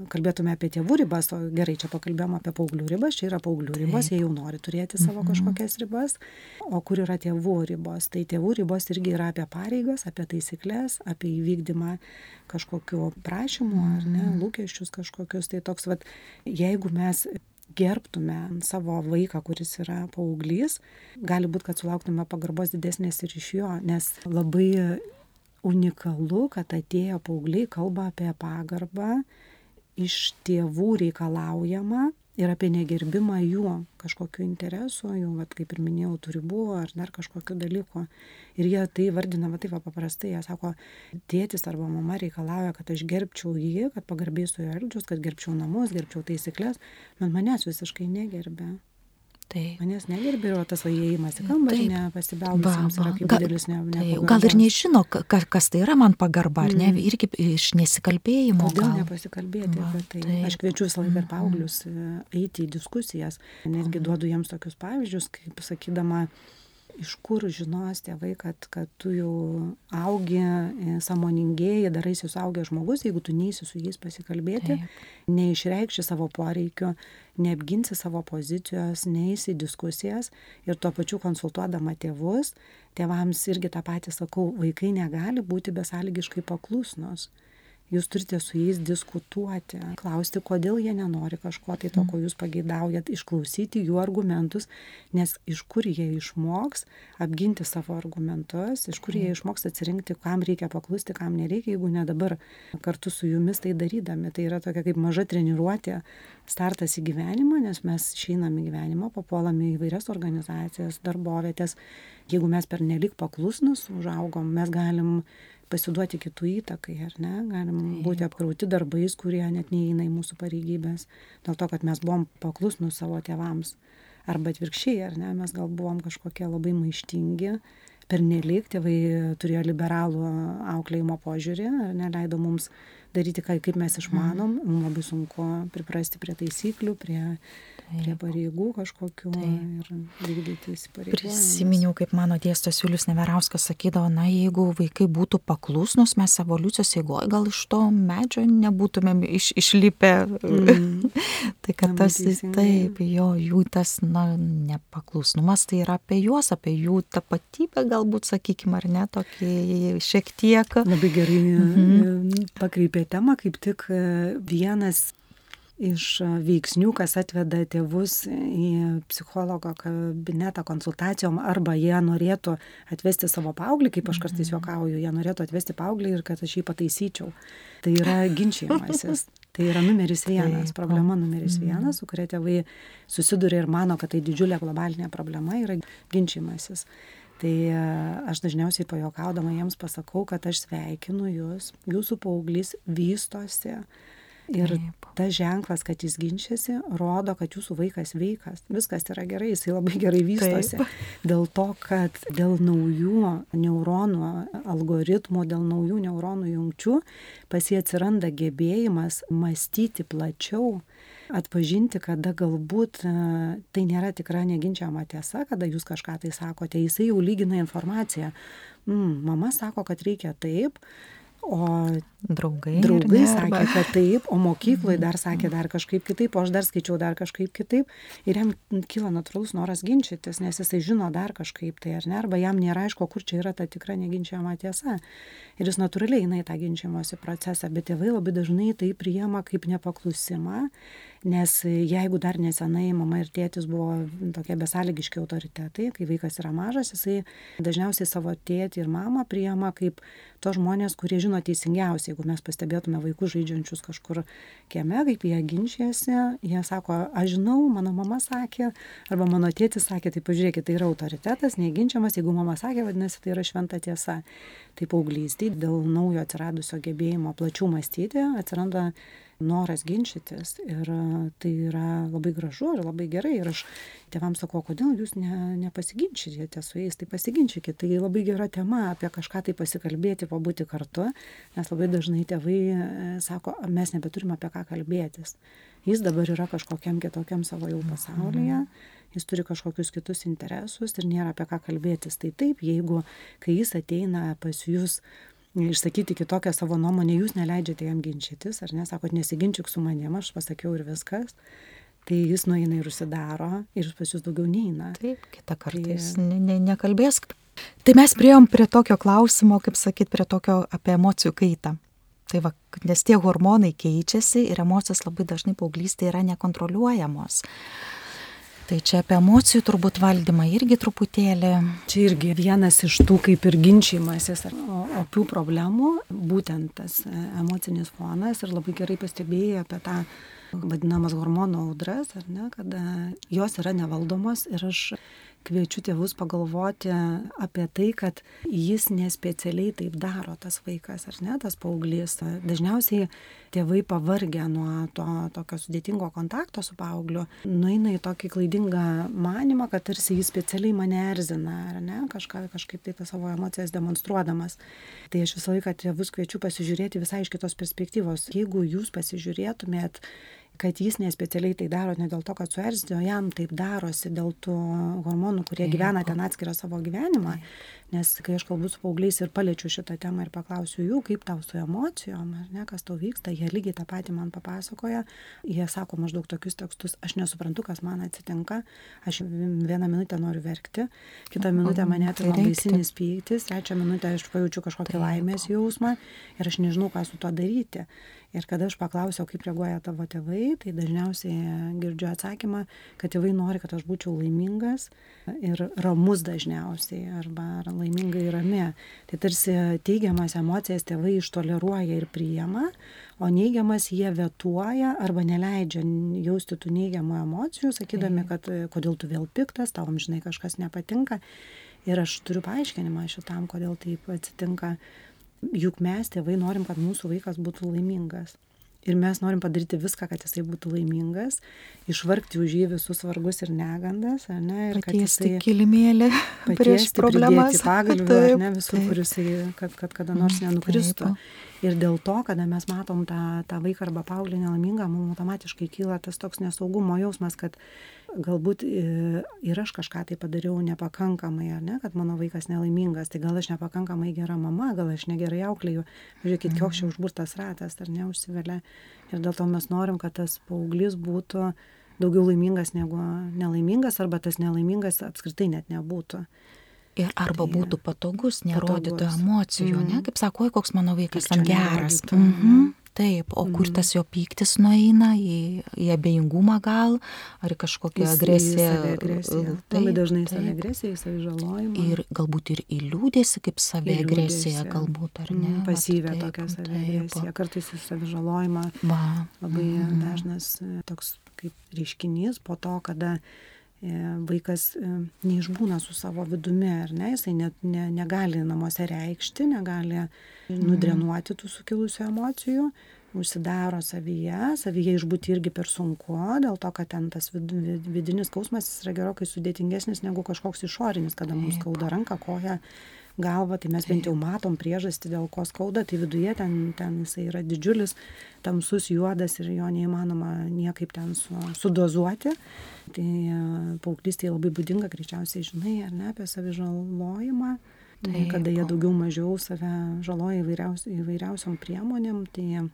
[SPEAKER 2] kalbėtume apie tėvų ribas, o gerai, čia pakalbėjome apie paauglių ribas, čia yra paauglių ribos, jie jau nori turėti savo mhm. kažkokias ribas, o kur yra tėvų ribos. Tai tėvų ribos irgi yra apie pareigas, apie taisyklės, apie įvykdymą kažkokiu prašymu ar ne, mhm. lūkesčius kažkokius. Tai toks, vat, jeigu mes gerbtume savo vaiką, kuris yra paauglys, gali būti, kad sulauktume pagarbos didesnės ir iš jo, nes labai unikalu, kad atėję paaugliai kalba apie pagarbą iš tėvų reikalaujama ir apie negerbimą jų kažkokiu interesu, jų, vat, kaip ir minėjau, turi buvo ar dar kažkokiu dalyku. Ir jie tai vardina, va taip va, paprastai, jie sako, tėtis arba mama reikalauja, kad aš gerbčiau jį, kad pagarbiai su juo elgčiaus, kad gerbčiau namus, gerbčiau taisyklės, bet manęs visiškai negerbė. Taip. Manęs negerbė ir tas įėjimas į kambarį, nepasibeldusiems yra kaip
[SPEAKER 1] gal,
[SPEAKER 2] didelis ne,
[SPEAKER 1] ne gal ir nežino, ka, kas tai yra man pagarba, ar ne, mm. irgi iš nesikalbėjimo.
[SPEAKER 2] Kodėl gal. nepasikalbėti Va, apie tai? Taip. Aš kviečiu visą laiką ir mm, paauglius mm. eiti į diskusijas, netgi mm. duodu jiems tokius pavyzdžius, kaip sakydama, iš kur žinos tėvai, kad, kad tu jau augi, e, samoningėjai, daraisi suaugęs žmogus, jeigu tu neįsi su jais pasikalbėti, neišreikši savo poreikio, neapginsi savo pozicijos, neįsi diskusijas ir tuo pačiu konsultuodama tėvus, tėvams irgi tą patį sakau, vaikai negali būti besąlygiškai paklusnus jūs turite su jais diskutuoti, klausti, kodėl jie nenori kažko tai to, ko jūs pageidaujat, išklausyti jų argumentus, nes iš kur jie išmoks apginti savo argumentus, iš kur jie išmoks atsirinkti, kam reikia paklusti, kam nereikia, jeigu ne dabar kartu su jumis tai darydami. Tai yra tokia kaip maža treniruotė, startas į gyvenimą, nes mes išeinam į gyvenimą, papuolame į vairias organizacijas, darbovietės. Jeigu mes per nelik paklusnus užaugom, mes galim pasiduoti kitų įtakai, ar ne? Galim būti apkrauti darbais, kurie net neįeina į mūsų pareigybės, dėl to, kad mes buvom paklusnus savo tėvams. Arba atvirkščiai, ar ne, mes gal buvom kažkokie labai maištingi, per nelik tėvai turėjo liberalų auklėjimo požiūrį, ar neleido mums daryti, kaip mes išmanom, mums labai sunku priprasti prie taisyklių, prie prie pareigų kažkokių Taip. ir vykdyti įsipareigojimus.
[SPEAKER 1] Prisiminiau, kaip mano dėstytojas Julius Neverauskas sakydavo, na jeigu vaikai būtų paklusnus, mes evoliucijos eigoje gal iš to medžio nebūtumėm iš, išlipę. Mm. [laughs] tai kad tas, taip, jo, jų tas, na, nepaklusnumas tai yra apie juos, apie jų tapatybę galbūt, sakykime, ar ne, tokį šiek tiek.
[SPEAKER 2] Labai gerai mhm. pakreipė temą, kaip tik vienas iš veiksnių, kas atveda tėvus į psichologo kabinetą konsultacijom, arba jie norėtų atvesti savo paauglį, kaip aš kartais mhm. juokauju, jie norėtų atvesti paauglį ir kad aš jį pataisyčiau. Tai yra [laughs] ginčiamasis. Tai yra numeris vienas, Taip. problema numeris mhm. vienas, su kuria tėvai susiduria ir mano, kad tai didžiulė globalinė problema yra ginčiamasis. Tai e, aš dažniausiai pajokaudama jiems pasakau, kad aš sveikinu jūs, jūsų paauglys vystosi, Ir tas ženklas, kad jis ginčiasi, rodo, kad jūsų vaikas veikas. Viskas yra gerai, jisai labai gerai vystosi. Taip. Dėl to, kad dėl naujų neuronų algoritmų, dėl naujų neuronų jungčių pas jį atsiranda gebėjimas mąstyti plačiau, atpažinti, kada galbūt e, tai nėra tikra neginčiama tiesa, kada jūs kažką tai sakote, jisai jau lygina informaciją. Mm, mama sako, kad reikia taip,
[SPEAKER 1] O draugai,
[SPEAKER 2] draugai ne, sakė, arba... kad taip, o mokykloje dar sakė dar kažkaip kitaip, o aš dar skaičiau dar kažkaip kitaip. Ir jam kyla natūralus noras ginčytis, nes jisai žino dar kažkaip tai, ar ne, arba jam nėra aišku, kur čia yra ta tikra neginčiama tiesa. Ir jis natūraliai eina į tą ginčiamosi procesą, bet tėvai labai dažnai tai priema kaip nepaklusimą nes jeigu dar nesenai mama ir tėtis buvo tokie besąlygiški autoritetai, kai vaikas yra mažas, jisai dažniausiai savo tėtį ir mamą priema kaip tos žmonės, kurie žino teisingiausiai. Jeigu mes pastebėtume vaikus žaidžiančius kažkur kieme, kaip jie ginčiasi, jie sako, aš žinau, mano mama sakė, arba mano tėtis sakė, tai pažiūrėkit, tai yra autoritetas, neginčiamas, jeigu mama sakė, vadinasi, tai yra šventa tiesa. Tai paauglystė dėl naujo atsiradusio gebėjimo plačiau mąstyti atsiranda noras ginčytis ir e, tai yra labai gražu ir labai gerai ir aš tėvams sakau, kodėl jūs ne, nepasiginčykite su jais, tai pasiginčykite. Tai labai gera tema apie kažką tai pasikalbėti, pabūti kartu, nes labai dažnai tėvai e, sako, mes nebeturim apie ką kalbėtis. Jis dabar yra kažkokiam kitokiam savo jau pasaulyje, jis turi kažkokius kitus interesus ir nėra apie ką kalbėtis. Tai taip, jeigu, kai jis ateina pas jūs išsakyti kitokią savo nuomonę, jūs neleidžiate jam ginčytis, ar ne, sakot, nesiginčiuk su manim, aš pasakiau ir viskas. Tai jis nueina ir užsidaro ir pas jūs daugiau neina.
[SPEAKER 1] Taip, kitą kartą tai... jis ne, ne, nekalbės. Tai mes prieėm prie tokio klausimo, kaip sakyt, prie tokio apie emocijų kaitą. Tai va, nes tie hormonai keičiasi ir emocijos labai dažnai paauglystėje yra nekontroliuojamos. Tai čia apie emocijų turbūt valdymą irgi truputėlį.
[SPEAKER 2] Čia irgi vienas iš tų kaip ir ginčiamasis opių problemų, būtent tas e, emocinis fonas ir labai gerai pastebėjai apie tą vadinamas hormonų audras, ar ne, kada jos yra nevaldomos ir aš kviečiu tėvus pagalvoti apie tai, kad jis nespecialiai taip daro, tas vaikas, ar ne, tas paauglys. Dažniausiai tėvai pavargę nuo to tokio sudėtingo kontakto su paaugliu, nueina į tokį klaidingą manimą, kad tarsi jis specialiai mane erzina, ar ne, kažką, kažkaip tai tą savo emocijas demonstruodamas. Tai aš visą laiką tėvus kviečiu pasižiūrėti visai iš kitos perspektyvos. Jeigu jūs pasižiūrėtumėt kad jis nespecialiai tai daro ne dėl to, kad suerzino, jam taip darosi dėl tų hormonų, kurie gyvena ten atskirą savo gyvenimą. Nes kai aš kalbu su paaugliais ir paliečiu šitą temą ir paklausiu jų, kaip tau su emocijom, ar ne, kas tau vyksta, jie lygiai tą patį man papasakoja, jie sako maždaug tokius tekstus, aš nesuprantu, kas man atsitinka, aš vieną minutę noriu verkti, kitą minutę mane apima baisinis pyktis, trečią minutę aš pajaučiu kažkokį laimės jausmą ir aš nežinau, ką su tuo daryti. Ir kada aš paklausiau, kaip reaguoja tavo tėvai, tai dažniausiai girdžiu atsakymą, kad tėvai nori, kad aš būčiau laimingas ir ramus dažniausiai, arba laimingai rami. Tai tarsi teigiamas emocijas tėvai ištoleruoja ir priima, o neigiamas jie vetuoja arba neleidžia jausti tų neigiamų emocijų, sakydami, kad kodėl tu vėl piktas, tau amžinai kažkas nepatinka. Ir aš turiu paaiškinimą šitam, kodėl taip atsitinka juk mes tėvai norim, kad mūsų vaikas būtų laimingas. Ir mes norim padaryti viską, kad jisai būtų laimingas, išvargti už jį visus vargus ir negandas, ne?
[SPEAKER 1] Ir patiesti jisai, kilimėlį [laughs] prieš problemas. [laughs]
[SPEAKER 2] Pagalbį, ne, visur, kur jisai, kad, kad kada nors nenukristų. Taip. ir dėl to kada mes matom tą tą vaiką arba paauglį nelaimingą mum automatiškai kyla tas toks nesaugumo jausmas kad galbūt e, ir aš kažką tai padariau nepakankamai ar ne kad mano vaikas nelaimingas tai gal aš nepakankamai gera mama gal aš negerai auklėju. Žiūrėkit koks čia užburtas ratas ar ne užsivelia. Ir dėl to mes norim kad tas paauglys būtų daugiau laimingas negu nelaimingas arba tas nelaimingas apskritai net nebūtų.
[SPEAKER 1] Ir arba tai būtų patogus, nerodytų emocijų, mm. ne, kaip sako, koks mano vaikas ten geras. -hmm. Taip, o kur mm. tas jo pyktis nueina, į, į abejingumą gal, ar kažkokią agresiją.
[SPEAKER 2] Taip, labai dažnai saviagresija, savižalojimą.
[SPEAKER 1] Ir galbūt ir į liūdėsi kaip saviagresija, galbūt, ar ne?
[SPEAKER 2] Mm, pasyvę tokią saviagresiją, kartais į savižalojimą. Va. Labai mm. dažnas e, toks kaip reiškinys po to, kada vaikas e, neišbūna su savo vidumi, ar ne, jisai net ne, negali namuose reikšti, negali nudrenuoti tų sukilusių emocijų, užsidaro savyje, savyje išbūti irgi per sunku, dėl to, kad ten tas vid, vid, vidinis skausmas yra gerokai sudėtingesnis negu kažkoks išorinis, kada mums skauda ranką, koją, galvą, tai mes bent jau matom priežastį, dėl ko skauda, tai viduje ten, ten jisai yra didžiulis, tamsus, juodas ir jo neįmanoma niekaip ten su, sudozuoti. Tai e, paauglystėje labai būdinga, greičiausiai žinai, ar ne, apie savižalojimą. Taip. Kada jie daugiau mažiau save žaloja įvairiaus, įvairiausiom priemonėm, tai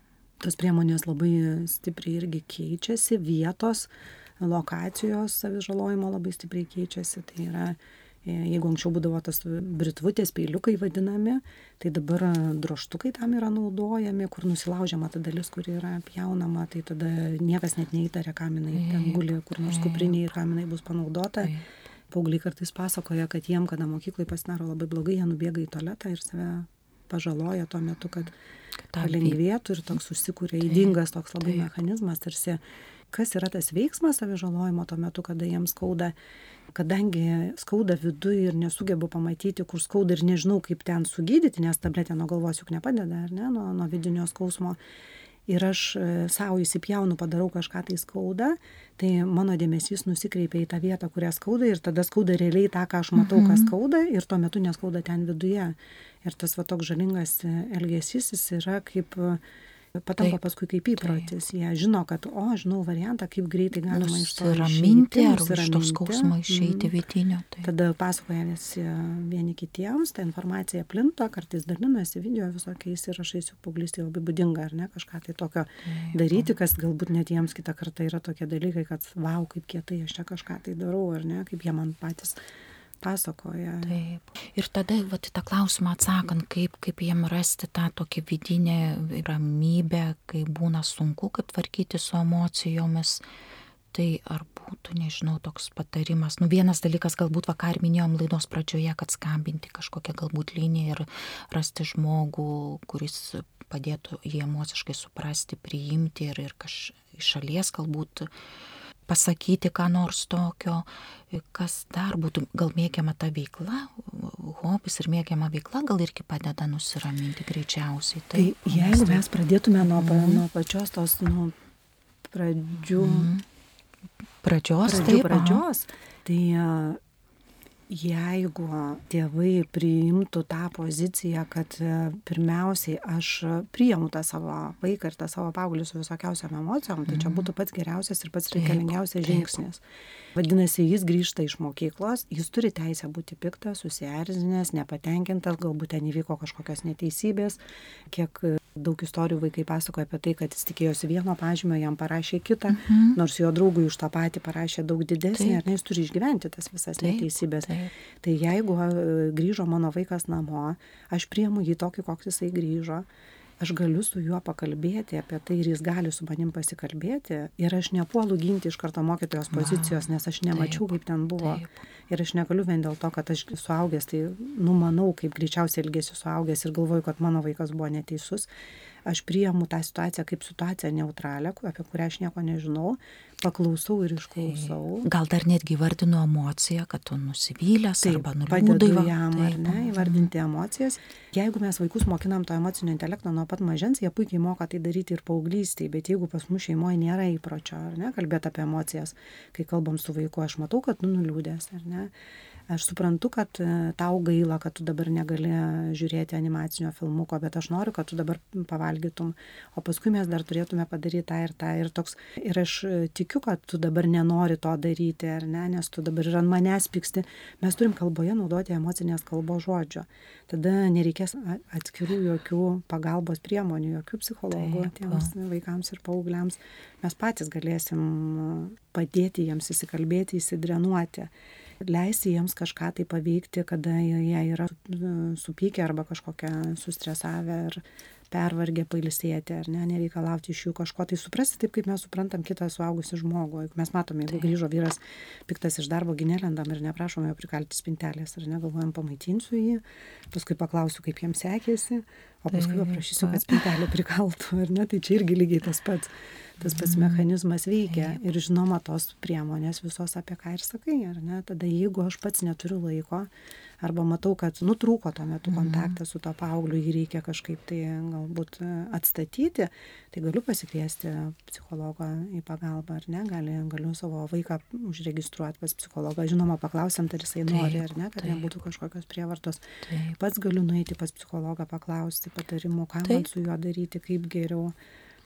[SPEAKER 2] tos priemonės labai stipriai irgi keičiasi, vietos, lokacijos savižalojimo labai stipriai keičiasi. Tai yra jeigu anksčiau būdavo tas britvutės peiliukai vadinami, tai dabar droštukai tam yra naudojami, kur nusilaužiama ta dalis, kuri yra pjaunama, tai tada niekas net neįtarė, kam jinai ten guli, kur nors kuprinėje ir kam jinai bus panaudota. Paugliai kartais pasakoja, kad jiem, kada mokyklai pasidaro labai blogai, jie nubėga į tualetą ir save pažaloja tuo metu, kad palengvėtų ir toks užsikūrė įdingas toks labai mechanizmas, tarsi kas yra tas veiksmas savižalojimo tuo metu, kada jiems skauda kadangi skauda viduj ir nesugebu pamatyti, kur skauda ir nežinau, kaip ten sugydyti, nes tabletė nuo galvos juk nepadeda, ar ne, nuo, nuo vidinio skausmo. Ir aš e, savo įsipjaunu, padarau kažką tai skauda, tai mano dėmesys nusikreipia į tą vietą, kurią skauda ir tada skauda realiai tą, ką aš matau, kas mhm. skauda ir tuo metu neskauda ten viduje. Ir tas va toks žalingas e, elgesys, jis yra kaip patampa taip, paskui kaip įprotis. Taip. Jie žino, kad, o, žinau variantą, kaip greitai galima
[SPEAKER 1] iš to raminti ar iš to skausmo išeiti mm. vidinio.
[SPEAKER 2] Taip. Tada pasakoja visi vieni kitiems, ta informacija plinta, kartais dalinasi video visokiais įrašais, juk paauglystė labai būdinga, ar ne, kažką tai tokio taip. daryti, kas galbūt net jiems kitą kartą yra tokie dalykai, kad, wow, kaip kietai aš čia kažką tai darau, ar ne, kaip jie man patys pasakoja.
[SPEAKER 1] Taip. Ir tada, va, tą klausimą atsakant, kaip, kaip jiem rasti tą tokią vidinę ramybę, kai būna sunku, kaip tvarkyti su emocijomis. Tai ar būtų, nežinau, toks patarimas. Nu, vienas dalykas, galbūt vakar minėjom laidos pradžioje, kad skambinti kažkokią galbūt liniją ir rasti žmogų, kuris padėtų jį emociškai suprasti, priimti ir, ir kaž iš šalies galbūt uh, pasakyti ką nors tokio, kas dar būtų, gal mėgiama ta veikla, hobis ir mėgiama veikla gal irgi padeda nusiraminti greičiausiai.
[SPEAKER 2] Tai, tai jeigu mes tai... pradėtume nuo, mm. nuo pačios tos nuo pradžių. Mm.
[SPEAKER 1] Pradžios,
[SPEAKER 2] pradžių, taip, pradžios, aha. tai jeigu tėvai priimtų tą poziciją, kad e, pirmiausiai aš priimu tą savo vaiką ir tą savo paauglį su visokiausiam emocijom, tai čia mhm. būtų pats geriausias ir pats reikalingiausias žingsnis. Vadinasi, jis grįžta iš mokyklos, jis turi teisę būti piktas, susierzinęs, nepatenkintas, galbūt ten įvyko kažkokios neteisybės, kiek daug istorijų vaikai pasakoja apie tai, kad jis tikėjosi vieno pažymio, jam parašė kitą, mhm. nors jo draugui už tą patį parašė daug didesnį, ar ne, jis turi išgyventi tas visas taip, neteisybės. Taip. Tai jeigu grįžo mano vaikas namo, aš priemu jį tokį, koks jisai grįžo, aš galiu su juo pakalbėti apie tai ir jis gali su manim pasikalbėti ir aš nepuolu ginti iš karto mokytojos pozicijos, nes aš nemačiau, taip, kaip ten buvo. Taip. Ir aš negaliu vien dėl to, kad aš suaugęs, tai numanau, kaip greičiausiai elgėsi suaugęs ir galvoju, kad mano vaikas buvo neteisus aš priimu tą situaciją kaip situaciją neutralią, apie kurią aš nieko nežinau, paklausau ir išklausau.
[SPEAKER 1] Gal dar netgi vardinu emociją, kad tu nusivylęs taip, arba nuliūdai
[SPEAKER 2] jam, taip, ar ne, įvardinti emocijas. Jeigu mes vaikus mokinam to emocinio intelekto nuo pat mažens, jie puikiai moka tai daryti ir paauglystėje, bet jeigu pas mus šeimoje nėra įpročio, ar ne, kalbėti apie emocijas, kai kalbam su vaiku, aš matau, kad tu nuliūdęs, ar ne, aš suprantu kad e, tau gaila kad tu dabar negali žiūrėti animacinio filmuko bet aš noriu kad tu dabar pavalgytum o paskui mes dar turėtume padaryt tą ir tą. Ir toks ir aš e, tikiu kad tu dabar nenori to daryti ar ne nes tu dabar ir ant manęs pyksti. Mes turim kalboje naudoti emocinės kalbos žodžio. Tada nereikės atskirų jokių pagalbos priemonių jokių psichologų tiems vaikams ir paaugliams. Mes patys galėsim padėti jiems įsikalbėti įsidrenuoti leisti jiems kažką tai paveikti, kada jie yra supykę arba kažkokią sustresavę ir pervargę pailsėti, ar ne, nereikalauti iš jų kažko, tai suprasti taip, kaip mes suprantam kitą suaugusią žmogų. Juk mes matome, jeigu grįžo vyras piktas iš darbo, ginelendam ir neprašome jo prikalti spintelės, ar negalvojam, pamaitinsiu jį, paskui paklausiu, kaip jiems sekėsi, o paskui paprašysiu, kad spintelę prikaltų, ar ne, tai čia irgi lygiai tas pats tas pats mechanizmas veikia. Ir žinoma tos priemonės visos apie ką ir sakai ar ne tada jeigu aš pats neturiu laiko arba matau kad nutrūko tuo metu kontaktas su tuo paaugliu jį reikia kažkaip tai galbūt atstatyti tai galiu pasikviesti psichologą į pagalbą ar ne? Gali galiu savo vaiką užregistruot pas psichologą. Žinoma paklausiant ar jisai nori ar ne kad nebūtų kažkokios prievartos. Pats galiu nueiti pas psichologą paklausti patarimų ką man su juo daryti kaip geriau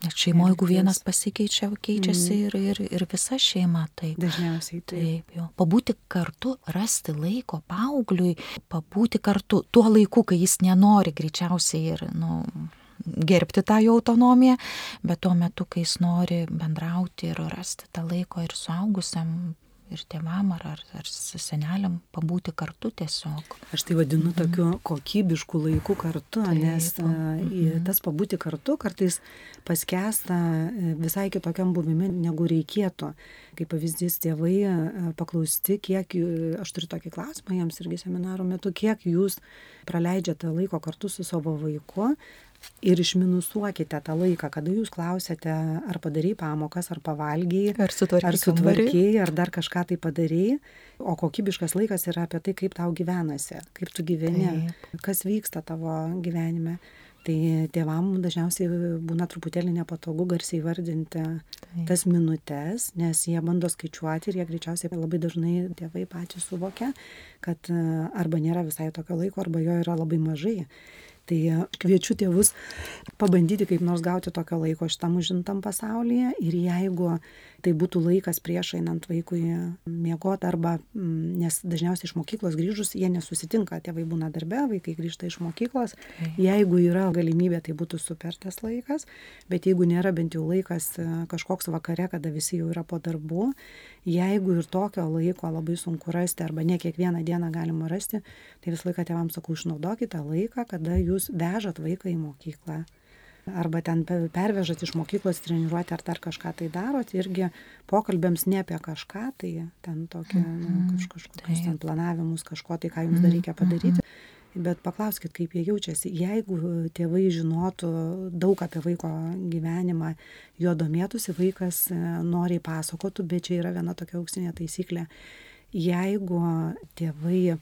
[SPEAKER 1] Nes šeimoje, jeigu vienas pasikeičia, keičiasi mm. ir, ir, ir visa šeima. Taip.
[SPEAKER 2] Dažniausiai
[SPEAKER 1] taip. taip jo. Pabūti kartu, rasti laiko paaugliui, pabūti kartu tuo laiku, kai jis nenori greičiausiai ir, nu, gerbti tą jo autonomiją, bet tuo metu, kai jis nori bendrauti ir rasti tą laiko ir suaugusiam ir tėvam ar, ar, ar seneliam pabūti kartu tiesiog.
[SPEAKER 2] Aš tai vadinu mhm. tokiu kokybišku laiku kartu, Taip. nes mhm. tas pabūti kartu kartais paskesta e, visai kitokiam buvimi, negu reikėtų. Kaip pavyzdys, tėvai e, paklausti, kiek, aš turiu tokį klausimą jiems irgi seminaro metu, kiek jūs praleidžiate laiko kartu su savo vaiku, ir išminusuokite tą laiką, kada jūs klausėte, ar padarai pamokas, ar pavalgiai,
[SPEAKER 1] ar sutvarkiai,
[SPEAKER 2] ar, sutvarkiai, ar dar kažką tai padarai, o kokybiškas laikas yra apie tai, kaip tau gyvenasi, kaip tu gyveni, Taip. kas vyksta tavo gyvenime. Tai tėvam dažniausiai būna truputėlį nepatogu garsiai vardinti Taip. tas minutės, nes jie bando skaičiuoti ir jie greičiausiai labai dažnai tėvai patys suvokia, kad arba nėra visai tokio laiko, arba jo yra labai mažai tai kviečiu tėvus pabandyti kaip nors gauti tokio laiko šitam užimtam pasaulyje ir jeigu tai būtų laikas prieš einant vaikui miegot arba mm, nes dažniausiai iš mokyklos grįžus jie nesusitinka tėvai būna darbe vaikai grįžta iš mokyklos. Jeigu yra galimybė tai būtų super tas laikas bet jeigu nėra bent jau laikas e, kažkoks vakare kada visi jau yra po darbų jeigu ir tokio laiko labai sunku rasti arba ne kiekvieną dieną galima rasti tai visą laiką tėvams sakau išnaudokit tą laiką kada jūs vežat vaiką į mokyklą arba ten pervežat iš mokyklos treniruotę ar dar kažką tai darot irgi pokalbiams ne apie kažką tai ten tokį nu, mhm. kaž, kažkokius ten planavimus kažko tai ką jums dar reikia padaryti. Bet paklauskit kaip jie jaučiasi. Jeigu tėvai žinotų daug apie vaiko gyvenimą juo domėtųsi vaikas e, noriai pasakotų bet čia yra viena tokia auksinė taisyklė. Jeigu tėvai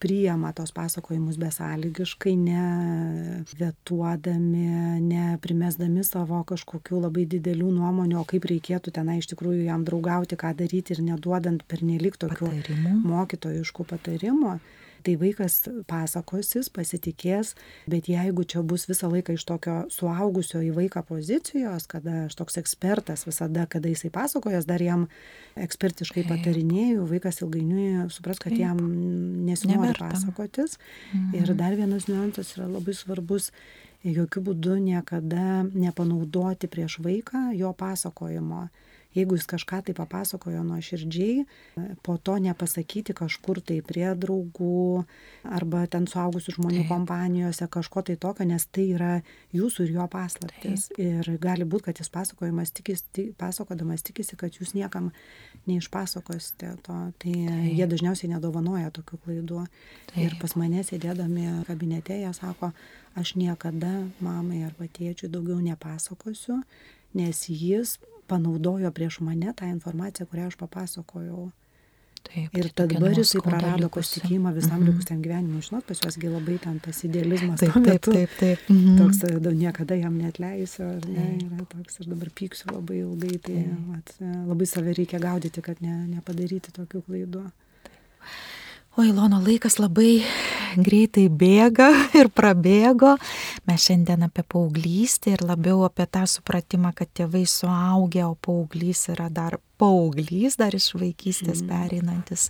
[SPEAKER 2] priima tos pasakojimus besąlygiškai, ne vetuodami, ne primesdami savo kažkokių labai didelių nuomonių, o kaip reikėtų tenai iš tikrųjų jam draugauti, ką daryti ir neduodant per nelik tokių patarimų. mokytojiškų patarimų tai vaikas pasakosis pasitikės bet jeigu čia bus visą laiką iš tokio suaugusio į vaiką pozicijos kada aš toks ekspertas visada kada jisai pasakoja dar jam ekspertiškai patarinėju vaikas ilgainiui supras kad jam nesinori pasakotis. Ir mhm. dar vienas niuansas yra labai svarbus jokiu būdu niekada nepanaudoti prieš vaiką jo pasakojimo jeigu jis kažką tai papasakojo nuoširdžiai, po to nepasakyti kažkur tai prie draugų arba ten suaugusių žmonių Taip. kompanijose kažko tai tokio, nes tai yra jūsų ir jo paslaptis. Taip. Ir gali būti, kad jis pasakojimas tikis, pasakodamas tikisi, kad jūs niekam neišpasakosite to. Tai Taip. jie dažniausiai nedovanoja tokių klaidų. Taip. Ir pas mane sėdėdami kabinete jie sako, aš niekada mamai arba tėčiui daugiau nepasakosiu, nes jis panaudojo prieš mane tą informaciją, kurią aš papasakojau. Taip, ir tai dabar jisai prarado pasitikėjimą visam mm -hmm. likusiam gyvenimui. Žinot, pas juosgi labai ten tas idealizmas.
[SPEAKER 1] Taip, taip, taip. taip. Mm -hmm.
[SPEAKER 2] Toks e, niekada jam netleisiu, ar ne, yra toks ir dabar pyksiu labai ilgai. Tai vat, e, labai save reikia gaudyti, kad ne, nepadaryti tokių klaidų. Taip.
[SPEAKER 1] O Ilono laikas labai greitai bėga [laughs] ir prabėgo. Mes šiandien apie paauglystę ir labiau apie tą supratimą, kad tėvai suaugę, o paauglys yra dar paauglys, dar iš vaikystės mm. pereinantis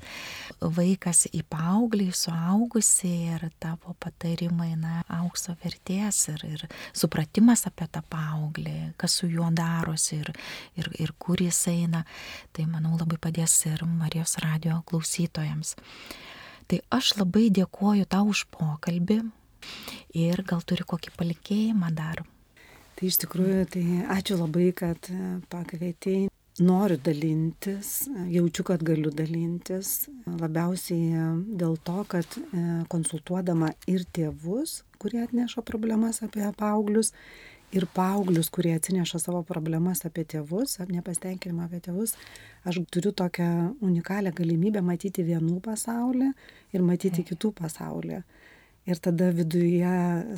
[SPEAKER 1] vaikas į paauglį, suaugusi ir tavo patarimai, na, aukso vertės ir, ir supratimas apie tą paauglį, kas su juo darosi ir, ir, ir kur jis eina, tai manau labai padės ir Marijos radio klausytojams. Tai aš labai dėkoju tau už pokalbį ir gal turi kokį palikėjimą dar.
[SPEAKER 2] Tai iš tikrųjų, tai ačiū labai, kad pakvietėjai. Noriu dalintis, jaučiu, kad galiu dalintis. Labiausiai dėl to, kad e, konsultuodama ir tėvus, kurie atneša problemas apie paauglius, ir paauglius, kurie atsineša savo problemas apie tėvus, ar nepastenkinimą apie tėvus, aš turiu tokią unikalią galimybę matyti vienų pasaulį ir matyti kitų pasaulį ir tada viduje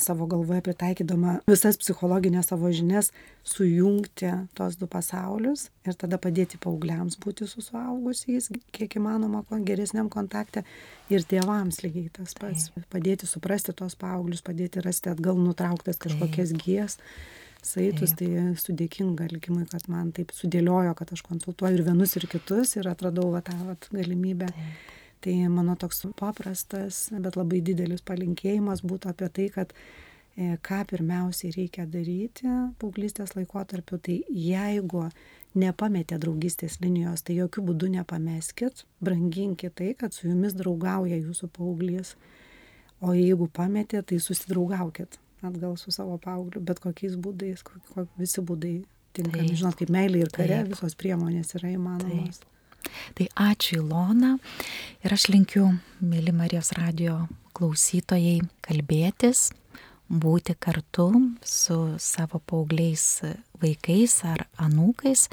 [SPEAKER 2] savo galvoje pritaikydama visas psichologinės savo žinias sujungti tos du pasaulius ir tada padėti paaugliams būti su suaugusiais, kiek įmanoma, geresniam kontakte ir tėvams lygiai tas pats. Padėti suprasti tos paauglius, padėti rasti atgal nutrauktas kažkokias gijas. Saitus, tai sudėkinga likimui, kad man taip sudėliojo, kad aš konsultuoju ir vienus, ir kitus ir atradau va, tą va, galimybę. Taip Tai mano toks paprastas, bet labai didelis palinkėjimas būtų apie tai, kad e, ką pirmiausiai reikia daryti paauglystės laikotarpiu, tai jeigu nepametė draugystės linijos, tai jokių būdų nepameskit, branginkit tai, kad su jumis draugauja jūsų paauglys. O jeigu pametė, tai susidraugaukit atgal su savo paaugliu, bet kokiais būdais, kok, visi būdai tinkami. Žinot, kaip meilė ir kare, Taip. visos priemonės yra įmanomos. Taip.
[SPEAKER 1] Tai ačiū Ilona ir aš linkiu, mėly Marijos radio klausytojai, kalbėtis, būti kartu su savo paaugliais vaikais ar anūkais.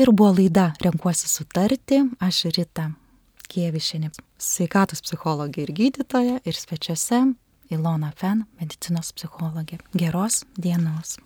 [SPEAKER 1] Ir buvo laida Renkuosi sutarti, aš Rita Kievišinė, sveikatos psichologė ir gydytoja ir svečiuose Ilona Fen, medicinos psichologė. Geros dienos.